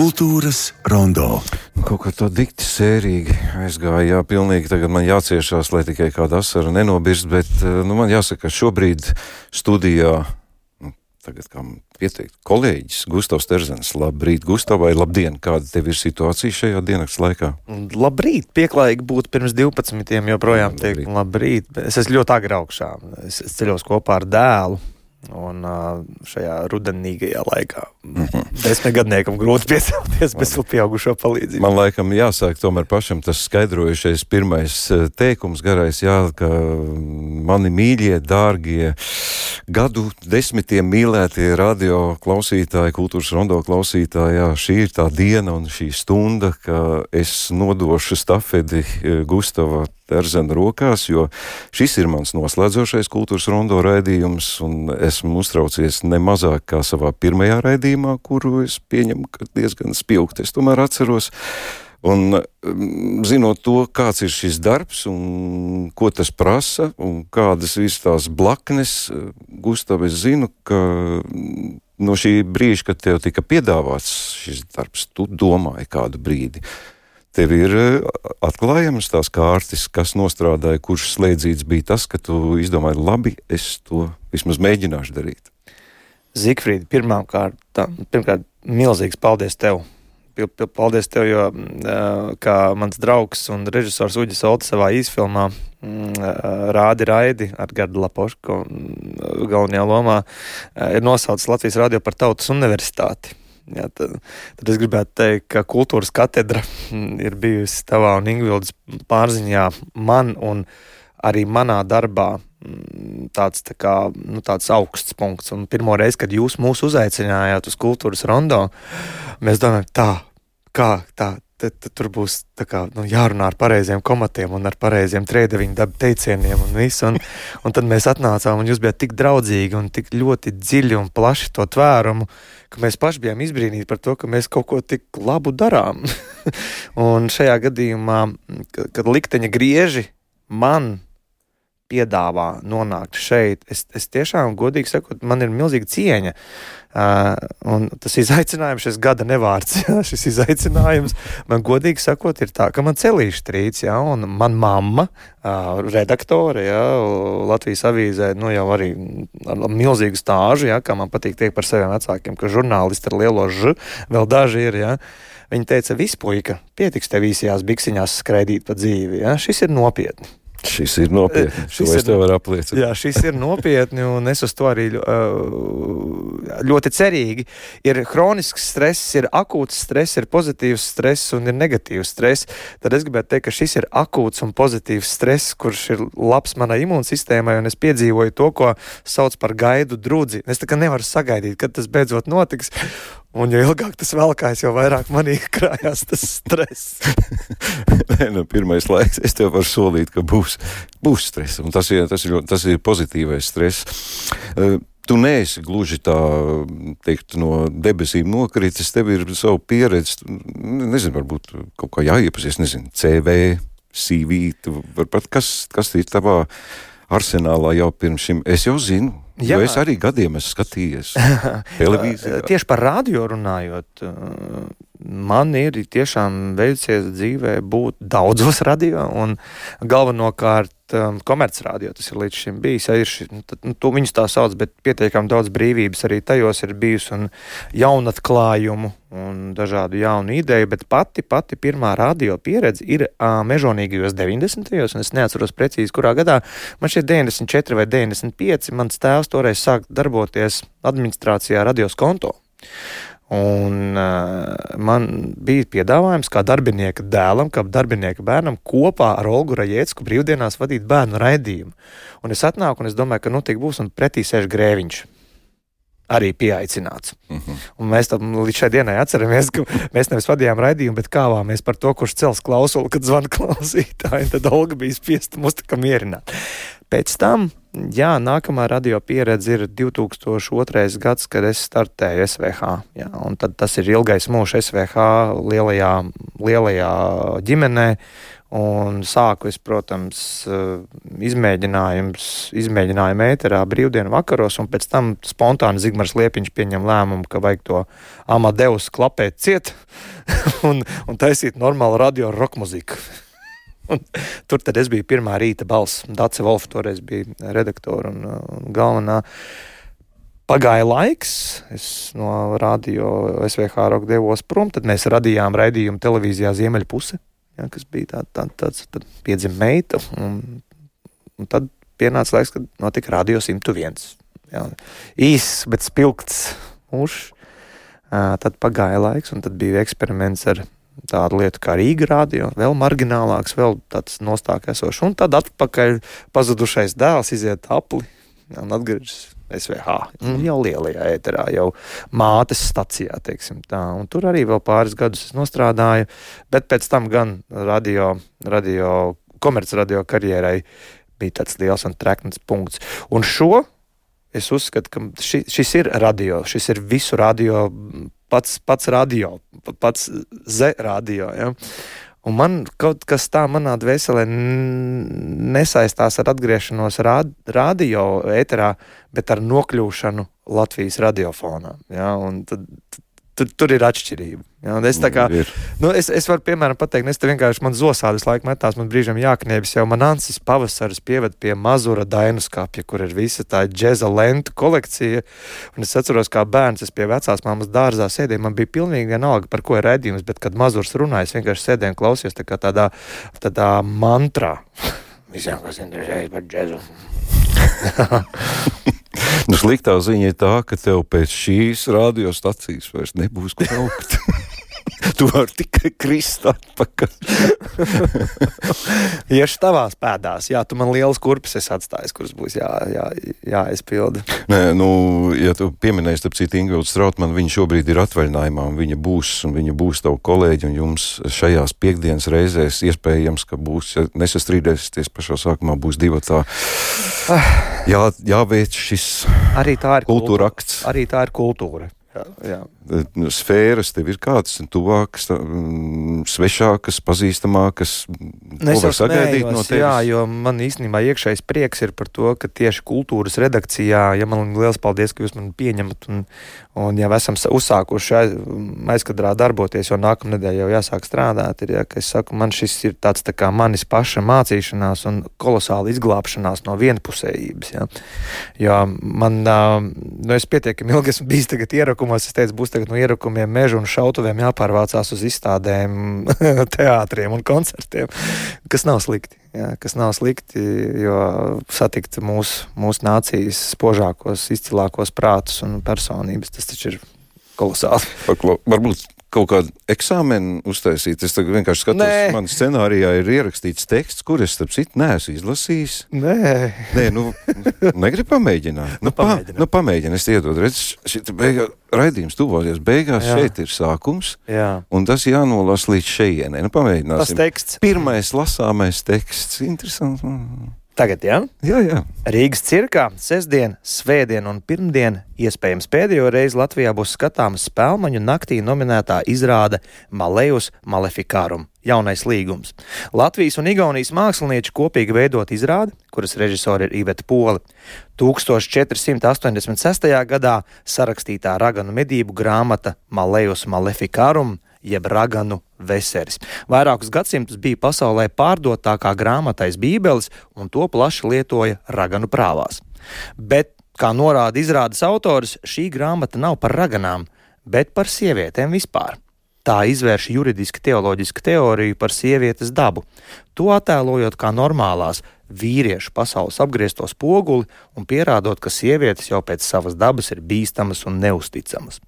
Kultūras rondo. Kaut kā tā dikti sērīgi aizgāja. Jā, pilnīgi tagad man jāciešās, lai tikai kāda asara nenobirst, bet eh, nu, man jāsaka, ka šobrīd studijā, nu, tagad kā pieteikt, kolēģis Gustavs Terzens. Labrīt, Gustav, vai labdien! Kāda tev ir situācija šajā dienas laikā? Labrīt! Pieklājīgi būt pirms 12. joprojām teikt labrīt. Es esmu ļoti agri augšā. Es, es ceļos kopā ar dēlu Un šajā rudenīgajā laikā desmitgadniekam grūti piecelties bez pieaugušo palīdzības. Man laikam jāsāk tomēr pašam tas skaidrojušais pirmais teikums garais, jā, ka mani mīļie, dārgie, gadu desmitiem mīlētie radio klausītāji, kultūras rondo klausītāji, jā, šī ir tā diena un šī stunda, ka es nodošu stafedi Gustava Terzena rokās, jo šis ir mans noslēdzošais kultūras rondo raidījums, un esmu uztraucies ne mazāk kā savā pirmajā raidījumā, kuru es pieņemu, ka diezgan spilgti es tomēr atceros. Un mm, zinot to, kāds ir šis darbs un ko tas prasa un kādas ir tās blaknes, Gustav, es zinu, ka no šī brīža, kad tev tika piedāvāts šis darbs, tu domāji kādu brīdi tev ir eh, atklājamas tās kārtas, kas nostrādāja, kurš slēdzīts bija tas, ka tu izdomāji, labi, es to vismaz mēģināšu darīt. Zikfrīd, pirmkārt, pirmkārt, milzīgs paldies tev! Paldies tev, jo kā mans draugs un režisors Uģis Olds savā īsfilmā rādi raidi ar Gardu Lapošku galvenajā lomā ir nosaucis Latvijas radio par tautas universitāti. Jā, tad, tad es gribētu teikt, ka kultūras katedra ir bijusi tavā un Ingvildas pārziņā man un arī manā darbā mm, tāds, tā kā, nu, tāds augsts punkts. Un pirmo reizi, kad jūs mūs uzaicinājāt uz kultūras rondo, mēs domājam, tā, kā tā, tad, tad tur būs kā, nu, jārunā ar pareiziem komatiem un ar pareiziem trēdeviņu dabu teicieniem un visu. Un, un tad mēs atnācām, un jūs bijat tik draudzīgi un tik ļoti dziļi un plaši to tvērumu, ka mēs paši bijām izbrīnīti par to, ka mēs kaut ko tik labu darām. un šajā gadījumā, kad likteņa grieži man piedāvā nonākt šeit, es, es tiešām, godīgi sakot, man ir milzīga cieņa. Uh, un tas izaicinājums, šis gada nevārds, jā, šis izaicinājums, man godīgi sakot, ir tā, ka man celīšu trīc, jā, un man mamma, uh, redaktore, jā, Latvijas avīzē, nu jau arī ar milzīgu stāžu, jā, kā man patīk teikt par saviem vecākiem, ka žurnālisti ar lielo ž, vēl daži ir, jā. Viņa teica, vispuika, pietiks tev īsajās biksiņās skraidīt pa dzīvi, jā, šis ir nopietni. Šis ir nopietni. Šis es tev varu apliecināt. Jā, šis ir nopietni, un es uz to arī ļoti cerīgi. Ir hronisks stress, ir akūts stress, ir pozitīvs stress un ir negatīvs stress. Tad es gribētu teikt, ka šis ir akūts un pozitīvs stress, kurš ir labs manai imūnsistēmai, un es piedzīvoju to, ko sauc par gaidu drudzi. Es tā kā nevaru sagaidīt, kad tas beidzot notiks. Un jo ilgāk tas velkās, jo vairāk manī krājās tas stress. Nē, nu, pirmais laiks es tev varu solīt, ka būs, būs stress. Un tas ir, tas ir, tas ir pozitīvais stress. Uh, tu neesi gluži tā, teikt, no debesīm nokritis, tev ir savu pieredzi, nezinu, varbūt kaut kā jāiepazīst, nezinu, CV, CV, varbūt kas, kas ir tavā arsenālā jau pirms šim, es jau zinu. Jā. Jo es arī gadiem esmu skatījies televīzijā. Tieši par radio runājot, man ir tiešām veicies dzīvē būt daudzos radio un galvenokārt um, komercradio tas ir līdz šim bijis. Ja ir ši, nu, nu, to viņus tā sauc, bet pietiekami daudz brīvības arī tajos ir bijusi un jaunatklājumu un dažādu jaunu ideju, bet pati, pati pirmā radio pieredze ir uh, mežonīgajos 90. gados, un es neatceros precīzi, kurā gadā man šie 94 vai 95. mans tēvs toreiz sāk darboties administrācijā radios konto. Un uh, man bija piedāvājums kā darbinieka dēlam, kā darbinieka bērnam kopā ar Olgu Rajēcku brīvdienās vadīt bērnu raidījumu. Un es atnāku un es domāju, ka nu tik būs un pretī sēž grēviņš. Arī pieaicināts. Uh mhm. -huh. Un mēs tam līdz šai dienai atceramies, ka mēs nevis vadījām raidījumu, bet kāvāmies par to, kurš cels klausuli, kad zvana klausītāji. Tad Olga bija spiesta mūs tā kā mierināt. Pēc tam Jā, nākamā radio pieredze ir 2002. gads, kad es startēju SVH. Jā, tad tas ir ilgais mūžs SVH lielajā lielajā ģimenē. Un sāku es, protams, izmēģinājumu ēterā brīvdienu vakaros, un pēc tam spontāni Zigmārs Liepiņš pieņem lēmumu, ka vajag to Amadeus klapēt ciet un, un taisīt normālu radio roka muziku. Un, tur tad es biju pirmā rīta balss. Dace Wolfa toreiz bija redaktora un, un galvenā. Pagāja laiks, es no radio SVH roka devos prom, tad mēs radījām raidījumu televīzijā Ziemeļpuse ja, kas bija tā, tā, tāds, tad piedzima meita, un, un tad pienāca laiks, kad notika Radio 101. Ja, īss, bet spilgts mūžs. Tad pagāja laiks, un tad bija eksperiments ar tādu lietu kā Rīga radio, vēl marginālāks, vēl tāds nostāk esošs. Un tad atpakaļ pazudušais dēls iziet apli un atgriežas SVH. Mm. Jau lielajā ēterā, jau mātes stacijā, teiksim tā. Un tur arī vēl pāris gadus es nostrādāju, bet pēc tam gan radio, radio komercradio karjerai bija tāds liels un trekns punkts. Un šo es uzskatu, ka ši, šis ir radio, šis ir visu radio, pats, pats radio, pats Z radio. Ja? Un man kaut kas tāds manā dvēselē nesaistās ar atgriešanos rād, radio ēterā, bet ar nokļūšanu Latvijas radiofonā. Ja? Un tad, tur, tur ir atšķirība. Ja, es, kā, nu, es, es varu, piemēram, pateikt, es te vienkārši man zosādas laika metās, man brīžiem jākniebjas jau man Ansis pavasaris pieved pie Mazura dainu skapja, kur ir visa tā džeza lentu kolekcija. Un es atceros, kā bērns, es pie vecās māmas dārzā sēdēju, man bija pilnīgi vienalga, par ko ir redzījums, bet kad Mazurs runāja, es vienkārši sēdēju un klausījos tā tādā, tādā mantrā. Visiem, kas interesējas par džezu. nu, sliktā ziņa ir tā, ka tev pēc šīs radiostacijas vairs nebūs kur augt. tu vari tikai krist atpakaļ. Iešu tavās pēdās, jā, tu man lielas kurpes esi atstājis, kuras būs jā, jā, jāizpilda. Nē, nu, ja tu pieminēsi, starp citu, Ingūnu Strautmanu, viņa šobrīd ir atvaļinājumā, un viņa būs, un viņa būs tavu kolēģi, un jums šajās piekdienas reizēs iespējams, ka būs, ja nesastrīdēsieties pašā sākumā, būs divi tā. Jā, jāveic šis arī tā ir kultūra akts. Arī tā ir kultūra. Jā, jā. Nu, sfēras tev ir kādas tuvākas, mm, svešākas, pazīstamākas. Es jau sagaidīju no tevis. Jā, jo man īstenībā iekšējais prieks ir par to, ka tieši kultūras redakcijā, ja man liels paldies, ka jūs mani pieņemat un, un jau esam uzsākuši aiz, aizkadrā darboties, jo nākamnedēļ jau jāsāk strādāt, ir, ja, es saku, man šis ir tāds tā kā manis paša mācīšanās un kolosāla izglābšanās no vienpusējības. Ja. Jo man, nu, es pietiekami ilgi esmu bijis tagad ierakumos, es teicu, būs tagad no ierakumiem, meža un šautuvēm jāpārvācās uz izstādēm, teātriem un koncertiem, kas nav slikti. Jā, kas nav slikti, jo satikt mūsu mūs nācijas spožākos, izcilākos prātus un personības, tas taču ir kolosāli. Varbūt kaut kādu eksāmenu uztaisīt. Es vienkārši skatos, man scenārijā ir ierakstīts teksts, kur es, starp citu, neesmu izlasījis. Nē, Nē nu, negribu pamēģināt. Nu, nu, pamēģināt. Pa, nu, pamēģināt, es iedodu. Redz, beigā, raidījums tuvoties beigās, Jā. šeit ir sākums, Jā. un tas jānolas līdz šejienei. Nu, pamēģināsim. Tas teksts. Pirmais lasāmais teksts. Interesants. Tagad, jā? Jā, jā. Rīgas cirkā sestdien, svētdien un pirmdien iespējams pēdējo reizi Latvijā būs skatāma spēlmaņu naktī nominētā izrāde Malejus Maleficarum - jaunais līgums. Latvijas un Igaunijas mākslinieči kopīgi veidot izrādi, kuras režisori ir Iveta Poli. 1486. gadā sarakstītā raganu medību grāmata Malejus Maleficarum jeb raganu veseris. Vairākus gadsimtus bija pasaulē pārdotākā grāmatais Bībeles, un to plaši lietoja raganu prāvās. Bet, kā norāda izrādes autors, šī grāmata nav par raganām, bet par sievietēm vispār. Tā izvērš juridiski teoloģisku teoriju par sievietes dabu, to attēlojot kā normālās vīriešu pasaules apgriezto spoguli un pierādot, ka sievietes jau pēc savas dabas ir bīstamas un neusticamas.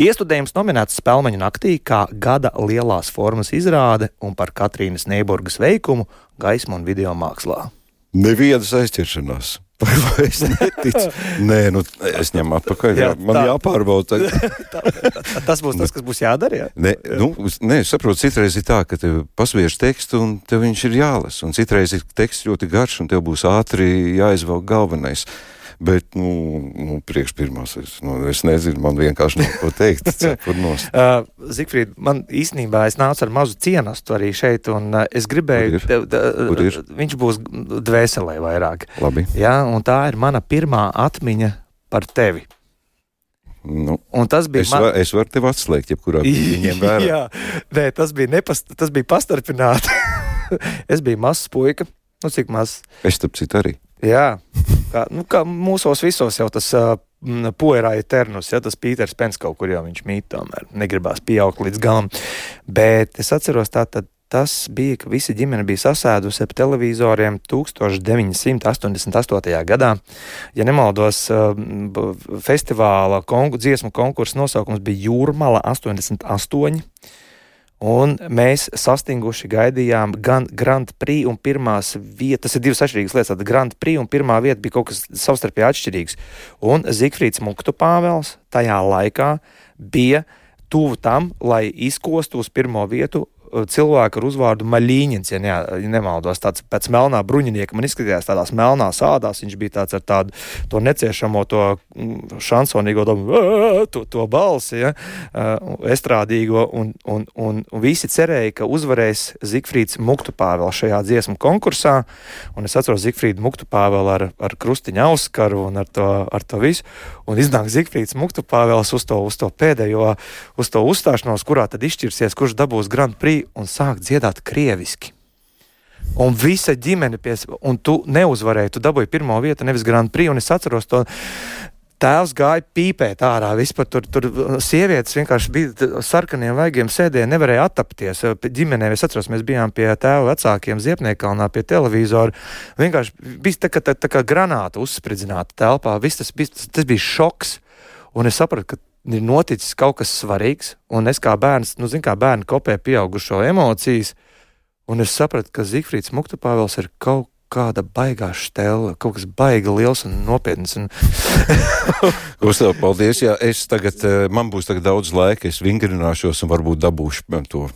Iestudējums nominēts Spēlmeņa naktī kā gada lielās formas izrāde un par Katrīnas Neiburgas veikumu gaismu un video mākslā. Nevienas aizķeršanās. Vai es neticu? Nē, nu, es ņemu atpakaļ. Jā, man tā, jāpārbauda. tā, tas būs tas, kas būs jādara. Jā? Nē, nu, nē, saprotu, citreiz ir tā, ka tev pasviež tekstu un tev viņš ir jālasa. Un citreiz ir teksts ļoti garš un tev būs ātri jāizvelk galvenais. Bet, nu, nu priekš pirmās, es, nu, es nezinu, man vienkārši nav ko teikt. uh, Zikfrīd, man īstenībā es nācu ar mazu cienastu arī šeit, un uh, es gribēju, Kur ir? tev, Kur ir? viņš būs dvēselē vairāk. Labi. Jā, un tā ir mana pirmā atmiņa par tevi. Nu, Un tas bija es, man... var, es varu tevi atslēgt, jebkurā brīdī. Jā, nē, tas bija, nepast, tas bija pastarpināti. es biju mazs puika, nu cik mazs. Es tam citu arī. Jā, kā, nu, kā mūsos visos jau tas uh, puerā ir ternus, ja tas Pīters Pens kaut kur jau viņš mīt, tomēr negribās pieaugt līdz galam. Bet es atceros tā, tad tas bija, ka visa ģimene bija sasēdusi ap televizoriem 1988. gadā. Ja nemaldos, festivāla konku, dziesmu konkursa nosaukums bija Jūrmala 88. Un mēs sastinguši gaidījām gan Grand Prix un pirmās vietas. Tas ir divas atšķirīgas lietas. Tad Grand Prix un pirmā vieta bija kaut kas savstarpēji atšķirīgs. Un Zigfrīds Muktu Pāvels tajā laikā bija tuvu tam, lai izkostu uz pirmo vietu cilvēku ar uzvārdu Maļīņins, ja, ne, ja nemaldos, tāds pēc melnā bruņinieka. Man izskatījās tādās melnās ādās, viņš bija tāds ar tādu to neciešamo, to mm, šansonīgo, to, to balsi, ja, estrādīgo, un, un, un, un visi cerēja, ka uzvarēs Zigfrīds Muktupāvēl šajā dziesmu konkursā, un es atceros Zigfrīdu Muktupāvēl ar, ar krustiņa auskaru un ar to, ar to visu, un iznāk Zigfrīds Muktupāvēls uz to, uz to pēdējo, uz to uzstāšanos, kurā tad izšķirsies, kurš dabūs Grand Prix un sāk dziedāt krieviski. Un visa ģimene pie un tu neuzvarēji, tu dabūji pirmo vietu, nevis Grand Prix, un es atceros to. Tēvs gāja pīpēt ārā. Vispār tur, tur sievietes vienkārši bija sarkaniem vaigiem, sēdēja, nevarēja attapties. Ģimenē, es atceros, mēs bijām pie tēva vecākiem Ziepniekalnā pie televizora. Vienkārši bija tā, tā, tā kā granāta uzspridzināta telpā. Viss tas, bija, tas bija šoks. Un es sapratu, ka ir noticis kaut kas svarīgs, un es kā bērns, nu, zinu, kā bērni kopē pieaugušo emocijas, un es sapratu, ka Zifrīds Muktupāvels ir kaut kāda baigā stela, kaut kas baigi liels un nopietns. Un... Gustav, paldies. Jā, es tagad, man būs tagad daudz laika, es vingrināšos un varbūt dabūšu to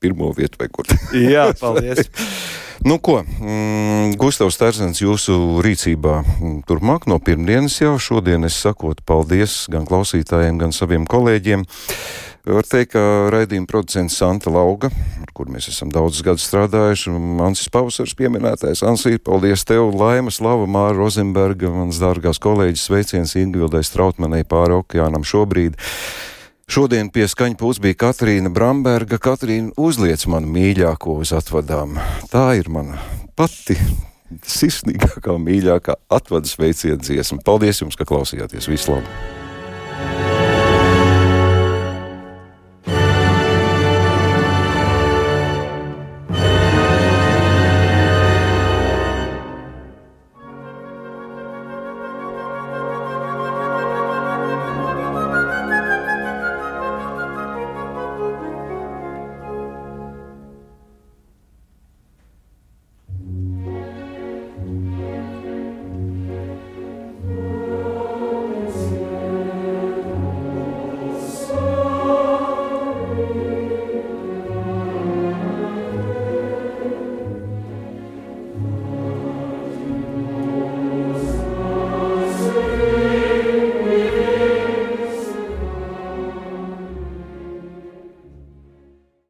pirmo vietu vai kur. Jā, paldies. Nu, ko, mm, Gustavs Terzens, jūsu rīcībā turpmāk no pirmdienas jau šodien es sakot paldies gan klausītājiem, gan saviem kolēģiem. Var teikt, ka raidījuma producents Santa Lauga, ar kur mēs esam daudzus gadus strādājuši, un Ansis Pausars pieminētais. Ansī, paldies tev, Laima, Slava, Māra Rozenberga, mans dārgās kolēģis, sveiciens Ingvildai Strautmanai pāri okeānam šobrīd. Šodien pie skaņa puses bija Katrīna Bramberga. Katrīna uzliec man mīļāko uz atvadām. Tā ir mana pati sirsnīgākā, mīļākā atvadas veiciena dziesma. Paldies jums, ka klausījāties! Vislabāk!